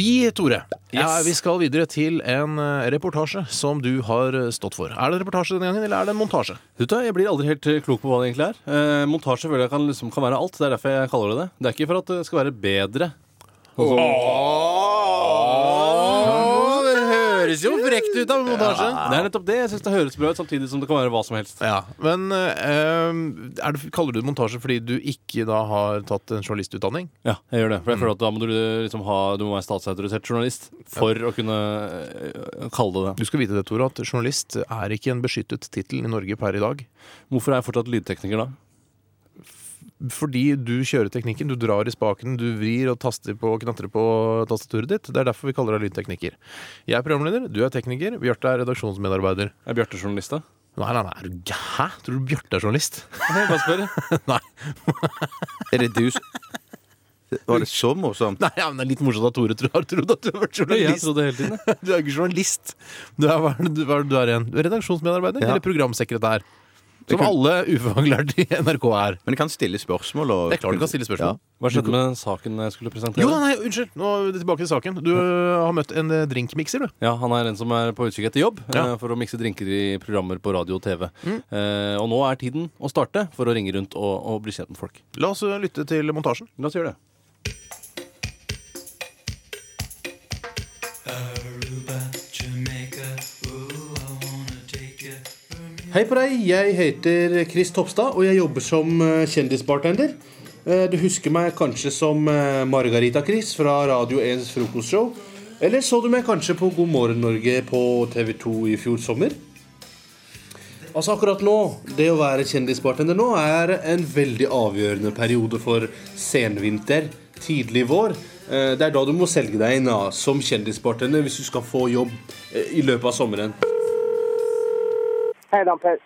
Vi, Tore, ja, vi skal videre til en eh, reportasje som du har eh, stått for. Er det en reportasje denne gangen, eller er det en montasje? Vet du, hva, Jeg blir aldri helt eh, klok på hva det egentlig er. Eh, montasje føler jeg kan, liksom, kan være alt. Det er derfor jeg kaller det det. Det er ikke for at det skal være bedre. Sånn som- høres jo frekt ut av montasje. Det er nettopp det. Jeg synes det høres bra ut, samtidig som det kan være hva som helst. Ja, Men eh, er det, kaller du det montasje fordi du ikke da har tatt en journalistutdanning? Ja, jeg gjør det. For jeg føler at da må du liksom ha Du må være statsautorisert journalist for å kunne eh, kalle det det. Du skal vite det, Tore, at journalist er ikke en beskyttet tittel i Norge per i dag. Hvorfor er jeg fortsatt lydtekniker da? Fordi du kjører teknikken, du drar i spaken, du vrir og taster på og knatrer på tastaturet ditt. Det er derfor vi kaller deg lydtekniker. Jeg er programleder, du er tekniker, Bjarte er redaksjonsmedarbeider. Er Bjarte journalist, da? Nei, nei, nei, er du gæ- Hæ? Tror du Bjarte er journalist? Jeg bare spør. nei. Er det du Var det så morsomt? nei, ja, men det er litt morsomt at Tore tror- har trodd at du har vært journalist. Jeg trodde hele tiden. Du er ikke journalist. Du er, hva er det du, er du er en er redaksjonsmedarbeider Ja. eller programsekretær. Som kan- alle ufaglærte i NRK er. Men jeg kan stille spørsmål og Det er klart du kan stille spørsmål. Hva skjedde med saken jeg skulle presentere? Jo, nei, nei, unnskyld. Nå er vi tilbake til saken. Du har møtt en øh, drinkmikser, du. Ja, Han er en som er på utkikk etter jobb Ja. eh, for å mikse drinker i programmer på radio og TV. Eh, og nå er tiden å starte for å ringe rundt og, og bli kjent med folk. La oss øh, lytte til montasjen. La oss gjøre det. Hei på deg, jeg heter Chris Topstad, og jeg jobber som eh, kjendisbartender. Eh, Du husker meg kanskje som eh, Margarita-Chris fra Radio 1s frokostshow. Eller så du meg kanskje på God morgen Norge på TV 2 i fjor sommer? Altså akkurat nå, det å være kjendisbartender nå er en veldig avgjørende periode for senvinter, tidlig vår. Det er da du må selge deg inn som kjendisbartender hvis du skal få jobb i løpet av sommeren. Hei, Dan Per.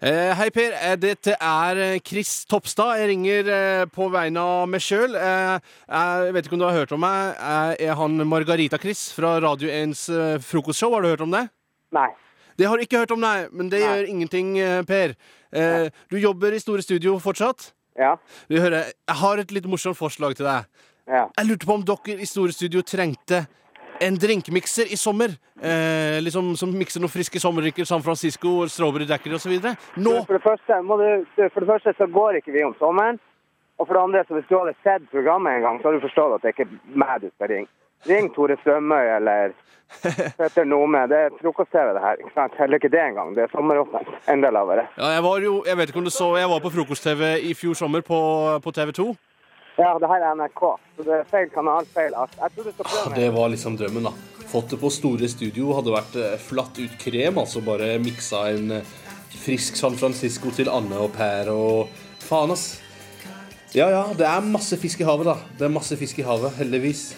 Eh, hei, Per. Eh, dette er eh, Chris Topstad. Jeg ringer eh, på vegne av meg sjøl. Eh, jeg vet ikke om du har hørt om meg. Jeg er han Margarita-Chris fra Radio 1s eh, frokostshow. Har du hørt om det? Nei. Det har du ikke hørt om, nei. Men det Nei. gjør ingenting, Per. Eh, du jobber i Store Studio fortsatt? Ja. Du hører, Jeg har et litt morsomt forslag til deg. Ja. Jeg lurte på om dere i Store Studio trengte en drinkmikser i sommer. Eh, liksom Som mikser noen friske sommerdrikker, San Francisco, strawberry daiquiri osv. Nå For det første du, for det første så går ikke vi om sommeren. Og for det andre, så hvis du hadde sett programmet en gang, så hadde du forstått at det ikke er meg du skal ringe. Ring Tore Strømøy eller Petter Nome. Det er frokost-TV, det her. ikke sant? Heller ikke det engang. Det er sommeråpent. Enda lavere. Ja, jeg var jo, jeg vet ikke om du så, jeg var på frokost-TV i fjor sommer på, på TV 2. Ja, det her er NRK. Så det er feil kanal, feil alt. Jeg tror du skal prøve Det var liksom drømmen, da. Fått det på store studio hadde vært eh, flatt ut krem. Altså bare miksa en eh, frisk San Francisco til Anne og Per og Faen, ass. Ja ja, det er masse fisk i havet, da. Det er masse fisk i havet, heldigvis.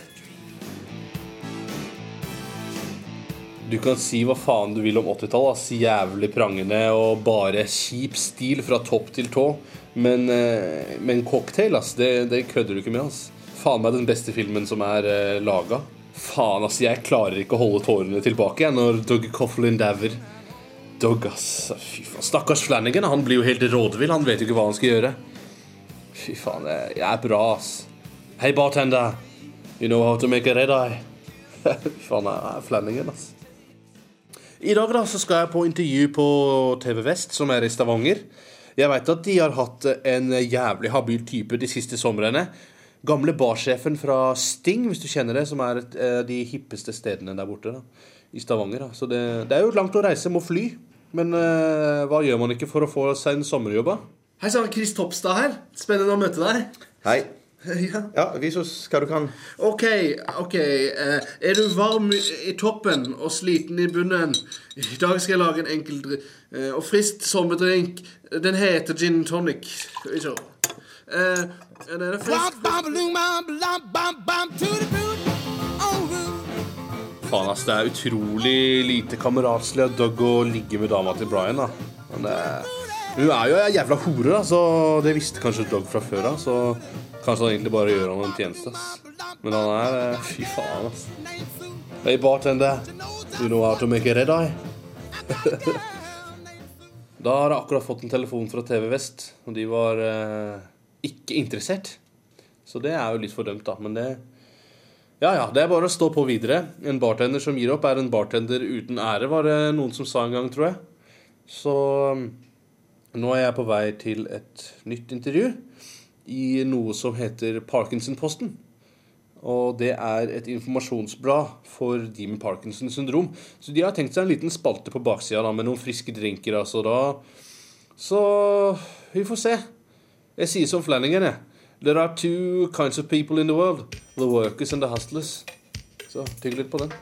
Du kan si hva faen du vil om 80-tallet. ass. Jævlig prangende og bare kjip stil fra topp til tå. Men, eh, men cocktail, ass, det, det kødder du ikke med. ass. Faen meg den beste filmen som er eh, laga. Faen, ass, jeg klarer ikke å holde tårene tilbake jeg, når Doug Coughlin dauer. Doug, ass. Fy faen. Stakkars Flanagan. Han blir jo helt rådvill. Han vet jo ikke hva han skal gjøre. Fy faen, jeg er bra, ass. Hei, bartender. You know how to make a red eye. Fy faen, jeg er Flanagan, ass. I dag da, så skal jeg på intervju på TV Vest, som er i Stavanger. Jeg vet at de har hatt en jævlig habil type de siste somrene. Gamle barsjefen fra Sting, hvis du kjenner det, som er eh, de hippeste stedene der borte. da, I Stavanger. da. Så det, det er jo langt å reise, må fly. Men eh, hva gjør man ikke for å få seg en sommerjobb? Hei sann, Chris Topstad her. Spennende å møte deg. Hei. Ja. Ja, vis oss hva du kan. Ok, ok. eh, er du varm i toppen og sliten i bunnen? I dag skal jeg lage en enkel eh, og frisk sommerdrink. Den heter gin tonic. Skal vi se. Eh, den er frisk. Faen, ass. Det er utrolig lite kameratslig av Doug å ligge med dama til Brian, da. Men det hun er jo ei jævla hore, da, så det visste kanskje Dog fra før av. Så kanskje han egentlig bare gjør han en tjeneste, ass. Men han er eh, Fy faen, ass. Hey, bartender. You know how to make a red eye? da har jeg akkurat fått en telefon fra TV Vest, og de var eh, ikke interessert. Så det er jo litt fordømt, da. Men det Ja, ja, det er bare å stå på videre. En bartender som gir opp, er en bartender uten ære, var det noen som sa en gang, tror jeg. Så nå er jeg på vei til et nytt intervju i noe som heter Parkinson-posten. Og det er et informasjonsblad for de med Parkinsons syndrom. Så de har tenkt seg en liten spalte på baksida med noen friske drinker. Altså. Så vi får se. Jeg sier som Flanagan, jeg. There are two kinds of people in the world. The workers and the hustlers. Så tygg litt på den.